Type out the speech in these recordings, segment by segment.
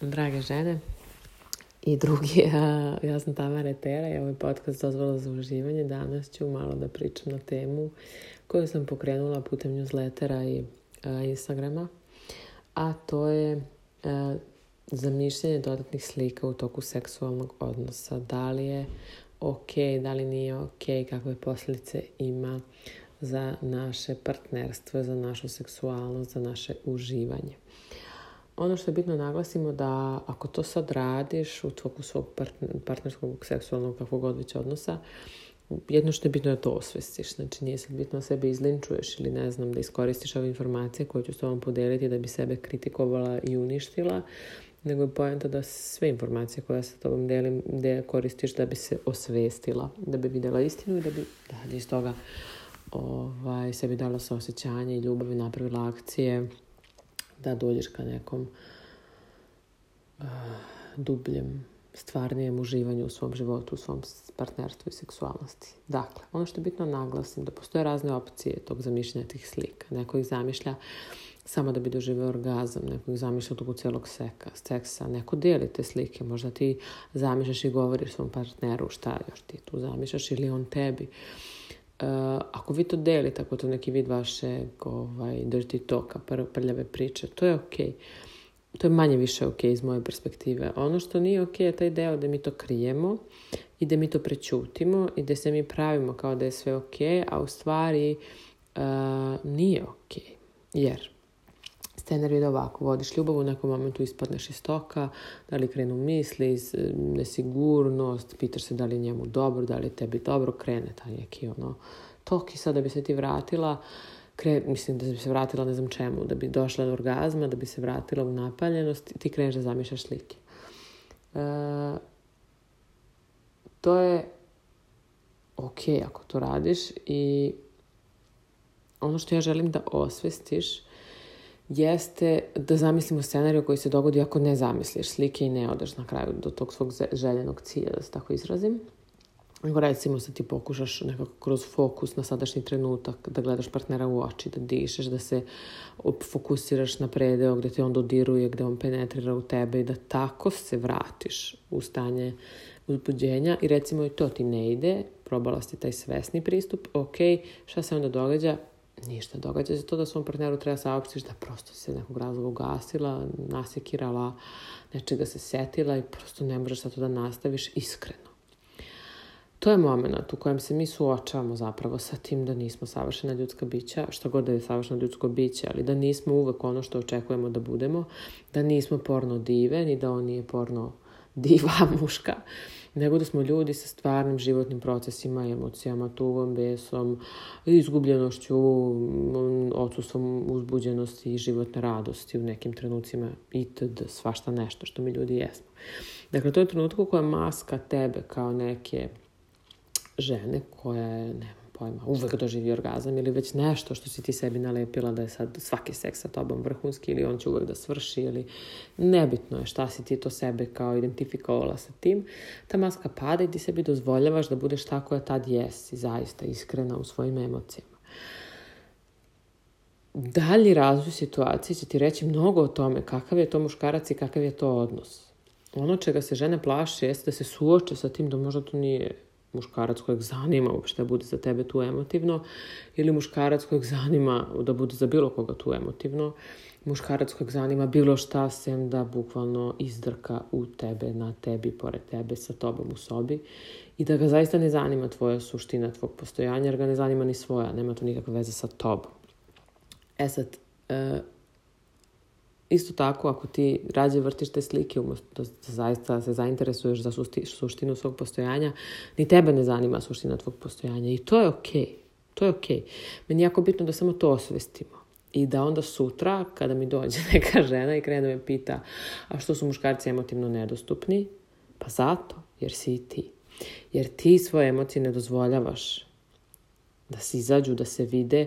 drage žene i drugi, ja, sam Tamara Etera i ovaj podcast dozvala za uživanje. Danas ću malo da pričam na temu koju sam pokrenula putem newslettera i Instagrama, a to je zamišljanje dodatnih slika u toku seksualnog odnosa. Da li je ok, da li nije ok, kakve posljedice ima za naše partnerstvo, za našu seksualnost, za naše uživanje ono što je bitno da naglasimo da ako to sad radiš u toku svog partnerskog, seksualnog, kakvog god već odnosa, jedno što je bitno da to osvestiš. Znači nije sad bitno da sebe izlinčuješ ili ne znam da iskoristiš ove informacije koje ću s tobom podeliti da bi sebe kritikovala i uništila, nego je poenta da sve informacije koje sa tobom delim de koristiš da bi se osvestila, da bi videla istinu i da bi da, iz toga ovaj, sebi dala saosećanje i ljubav i napravila akcije da dođeš ka nekom uh, dubljem, stvarnijem uživanju u svom životu, u svom partnerstvu i seksualnosti. Dakle, ono što je bitno naglasim, da postoje razne opcije tog zamišljanja tih slika. Neko ih zamišlja samo da bi doživeo orgazam, neko ih zamišlja toku celog seka, seksa, neko dijeli te slike, možda ti zamišljaš i govoriš svom partneru šta još ti tu zamišljaš ili on tebi. Eh, ako vi to delite, ako to neki vid vaše ovaj, dirty talka, pr prljave priče, to je okej. Okay. To je manje više okay iz moje perspektive. Ono što nije okay je taj deo da mi to krijemo i da mi to prećutimo i da se mi pravimo kao da je sve okay, a u stvari uh, nije Okay. Jer scenarij da ovako vodiš ljubav, u nekom momentu ispadneš iz toka, da li krenu misli, e, nesigurnost, pitaš se da li njemu dobro, da li tebi dobro, krene taj neki ono tok i sad bi se ti vratila, kre, mislim da bi se vratila ne znam čemu, da bi došla do orgazma, da bi se vratila u napaljenost, ti kreneš da zamišljaš slike. E, to je ok ako to radiš i ono što ja želim da osvestiš jeste da zamislimo scenariju koji se dogodi ako ne zamisliš slike i ne odeš na kraju do tog svog željenog cilja, da se tako izrazim. Nego recimo se ti pokušaš nekako kroz fokus na sadašnji trenutak, da gledaš partnera u oči, da dišeš, da se fokusiraš na predeo gde te on dodiruje, gde on penetrira u tebe i da tako se vratiš u stanje uzbuđenja i recimo i to ti ne ide, probala si taj svesni pristup, ok, šta se onda događa? ništa. Događa se to da svom partneru treba saopštiš da prosto se nekog razloga ugasila, nasekirala, nečega se setila i prosto ne možeš sad to da nastaviš iskreno. To je moment u kojem se mi suočavamo zapravo sa tim da nismo savršena ljudska bića, što god da je savršeno ljudsko biće, ali da nismo uvek ono što očekujemo da budemo, da nismo porno dive, ni da on nije porno diva muška, nego da smo ljudi sa stvarnim životnim procesima, emocijama, tugom, besom, izgubljenošću, mm, odsustvom uzbuđenosti i životne radosti u nekim trenucima itd. Svašta nešto što mi ljudi jesmo. Dakle, to je trenutak u kojem maska tebe kao neke žene koja je, nema pojma, uvek doživi orgazam ili već nešto što si ti sebi nalepila da je sad svaki seks sa tobom vrhunski ili on će uvek da svrši ili nebitno je šta si ti to sebe kao identifikovala sa tim. Ta maska pada i ti sebi dozvoljavaš da budeš ta koja tad jesi, zaista iskrena u svojim emocijama. Dalji razvoj situacije će ti reći mnogo o tome kakav je to muškarac i kakav je to odnos. Ono čega se žene plaše jeste da se suoče sa tim da možda to nije muškarac kojeg zanima uopšte da bude za tebe tu emotivno ili muškarac kojeg zanima da bude za bilo koga tu emotivno, muškarac kojeg zanima bilo šta sem da bukvalno izdrka u tebe, na tebi, pored tebe, sa tobom u sobi i da ga zaista ne zanima tvoja suština, tvog postojanja, jer ga ne zanima ni svoja, nema to nikakve veze sa tobom. E sad, e, Isto tako, ako ti rađe vrtiš te slike, umesto da zaista se zainteresuješ za suštinu svog postojanja, ni tebe ne zanima suština tvog postojanja. I to je okej. Okay. To je okej. Okay. Meni je jako bitno da samo to osvestimo. I da onda sutra, kada mi dođe neka žena i krene da me pita a što su muškarci emotivno nedostupni? Pa zato, jer si i ti. Jer ti svoje emocije ne dozvoljavaš da se izađu, da se vide,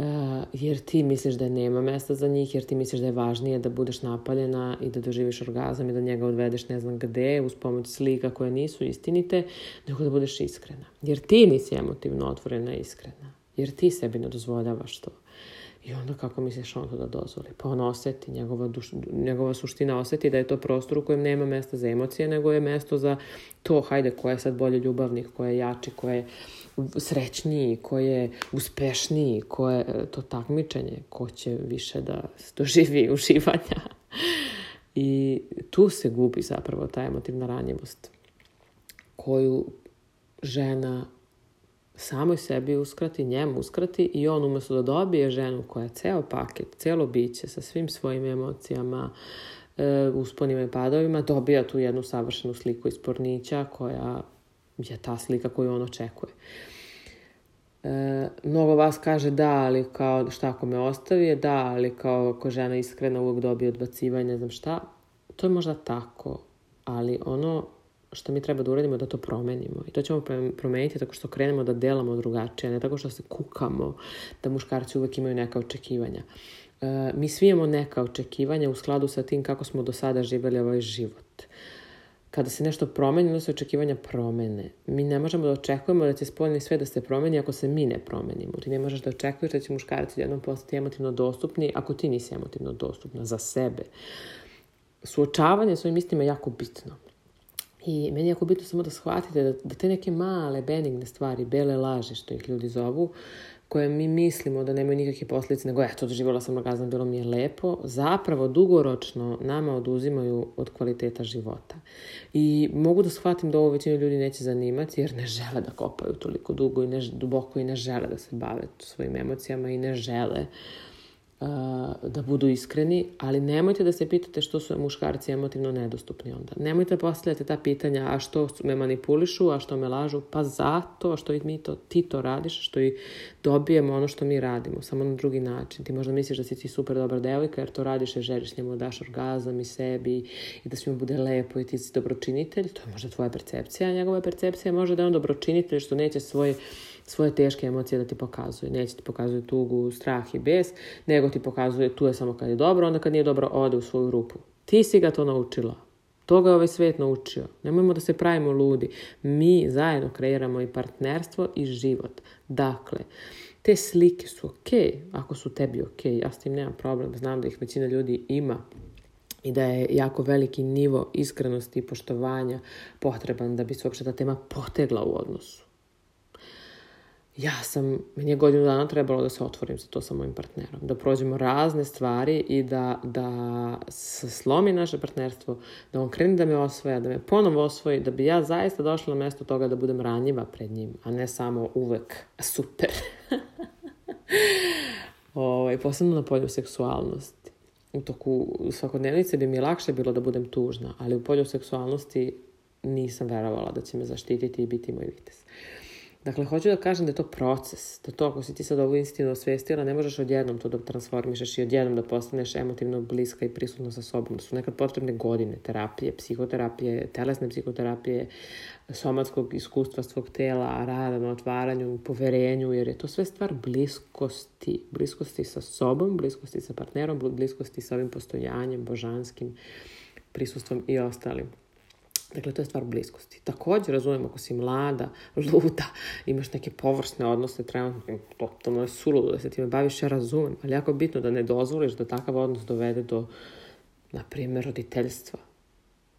E, jer ti misliš da nema mesta za njih, jer ti misliš da je važnije da budeš napaljena i da doživiš orgazam i da njega odvedeš ne znam gde uz pomoć slika koje nisu istinite, nego da budeš iskrena. Jer ti nisi emotivno otvorena i iskrena. Jer ti sebi ne dozvoljavaš to. I onda kako misliš on to da dozvoli? Pa on oseti, njegova, duš, njegova suština oseti da je to prostor u kojem nema mesta za emocije, nego je mesto za to, hajde, ko je sad bolje ljubavnik, ko je jači, ko je srećniji, ko je uspešniji, ko je e, to takmičenje, ko će više da doživi uživanja. I tu se gubi zapravo ta emotivna ranjivost koju žena samoj sebi uskrati, njemu uskrati i on umesto da dobije ženu koja je ceo paket, celo biće sa svim svojim emocijama, e, usponima i padovima, dobija tu jednu savršenu sliku iz pornića koja je ta slika koju on očekuje. E, mnogo vas kaže da, ali kao šta ako me ostavi, da, ali kao ako žena iskrena uvek dobije odbacivanje, ne znam šta. To je možda tako, ali ono što mi treba da uradimo da to promenimo. I to ćemo promeniti tako što krenemo da delamo drugačije, ne tako što se kukamo, da muškarci uvek imaju neka očekivanja. E, mi svi imamo neka očekivanja u skladu sa tim kako smo do sada živjeli ovaj život. Kada se nešto promeni, onda se očekivanja promene. Mi ne možemo da očekujemo da će spoljni sve da se promeni ako se mi ne promenimo. Ti ne možeš da očekuješ da će muškarci jednom postati emotivno dostupni ako ti nisi emotivno dostupna za sebe. Suočavanje s ovim istima je jako bitno. I meni je jako bitno samo da shvatite da, da te neke male, benigne stvari, bele laže što ih ljudi zovu, koje mi mislimo da nemaju nikakve posljedice, nego eto, doživjela sam orgazam, bilo mi je lepo, zapravo dugoročno nama oduzimaju od kvaliteta života. I mogu da shvatim da ovo većinu ljudi neće zanimati jer ne žele da kopaju toliko dugo i ne, duboko i ne žele da se bave svojim emocijama i ne žele uh, da budu iskreni, ali nemojte da se pitate što su muškarci emotivno nedostupni onda. Nemojte da postavljate ta pitanja, a što me manipulišu, a što me lažu, pa zato što mi to, ti to radiš, što i dobijemo ono što mi radimo, samo na drugi način. Ti možda misliš da si ti super dobra devojka, jer to radiš jer želiš njemu da daš orgazam i sebi i da svima bude lepo i ti si dobročinitelj, to je možda tvoja percepcija, a njegova percepcija može da je on dobročinitelj što neće svoje svoje teške emocije da ti pokazuje. Neće ti pokazuje tugu, strah i bes, nego ti pokazuje tu je samo kad je dobro, onda kad nije dobro ode u svoju rupu. Ti si ga to naučila. To ga je ovaj svet naučio. Nemojmo da se pravimo ludi. Mi zajedno kreiramo i partnerstvo i život. Dakle, te slike su ok, ako su tebi ok, ja s tim nemam problem, znam da ih većina ljudi ima i da je jako veliki nivo iskrenosti i poštovanja potreban da bi se uopšte ta tema potegla u odnosu ja sam, meni je godinu dana trebalo da se otvorim za to sa mojim partnerom, da prođemo razne stvari i da, da se slomi naše partnerstvo, da on krene da me osvaja, da me ponovo osvoji, da bi ja zaista došla na mesto toga da budem ranjiva pred njim, a ne samo uvek super. Ovo, ovaj, posebno na polju seksualnosti. U toku svakodnevnice bi mi lakše bilo da budem tužna, ali u polju seksualnosti nisam verovala da će me zaštititi i biti moj vitez. Uh, Dakle, hoću da kažem da je to proces, da to ako si ti sad ovu istinu osvestila, da ne možeš odjednom to da transformišeš i odjednom da postaneš emotivno bliska i prisutna sa sobom. Da su nekad potrebne godine terapije, psihoterapije, telesne psihoterapije, somatskog iskustva svog tela, rada na otvaranju, poverenju, jer je to sve stvar bliskosti. Bliskosti sa sobom, bliskosti sa partnerom, bliskosti sa ovim postojanjem, božanskim prisustvom i ostalim. Dakle, to je stvar bliskosti. Takođe, razumijem, ako si mlada, luda, imaš neke površne odnose, trenutno, je totalno je suludo da se time baviš, ja razumijem, ali jako je bitno da ne dozvoliš da takav odnos dovede do, na primjer, roditeljstva.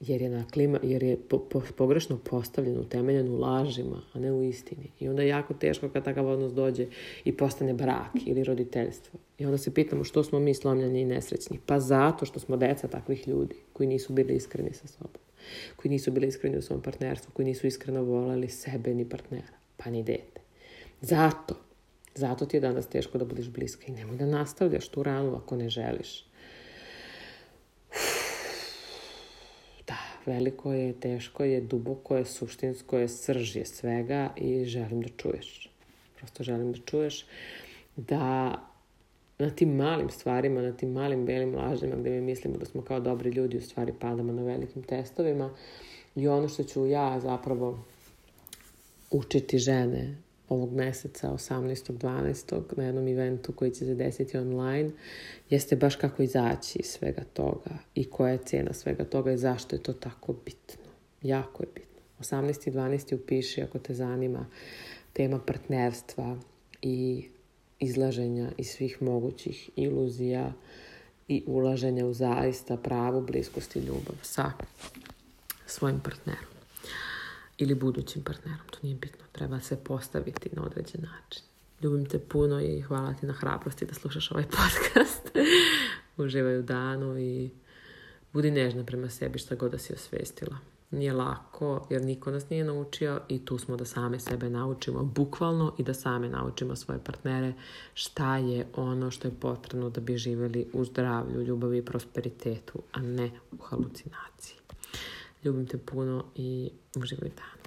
Jer je, na klima, jer je po, po, pogrešno postavljen, utemeljen u lažima, a ne u istini. I onda je jako teško kad takav odnos dođe i postane brak ili roditeljstvo. I onda se pitamo što smo mi slomljeni i nesrećni. Pa zato što smo deca takvih ljudi koji nisu bili iskreni sa sobom koji nisu bili iskreni u svom partnerstvu, koji nisu iskreno voleli sebe ni partnera, pa ni dete. Zato, zato ti je danas teško da budeš bliska i nemoj da nastavljaš tu ranu ako ne želiš. Da, veliko je, teško je, duboko je, suštinsko je, srž je svega i želim da čuješ. Prosto želim da čuješ da na tim malim stvarima, na tim malim belim lažnjima gde mi mislimo da smo kao dobri ljudi, u stvari padamo na velikim testovima. I ono što ću ja zapravo učiti žene ovog meseca, 18. 12. na jednom eventu koji će se desiti online, jeste baš kako izaći iz svega toga i koja je cena svega toga i zašto je to tako bitno. Jako je bitno. 18. 12. upiši ako te zanima tema partnerstva i izlaženja iz svih mogućih iluzija i ulaženja u zaista pravu bliskost i ljubav sa svojim partnerom ili budućim partnerom. To nije bitno, treba se postaviti na određen način. Ljubim te puno i hvala ti na hrabrosti da slušaš ovaj podcast. Uživaj u danu i budi nežna prema sebi što god da si osvestila nije lako, jer niko nas nije naučio i tu smo da same sebe naučimo bukvalno i da same naučimo svoje partnere šta je ono što je potrebno da bi živeli u zdravlju, ljubavi i prosperitetu, a ne u halucinaciji. Ljubim te puno i uživaj dan.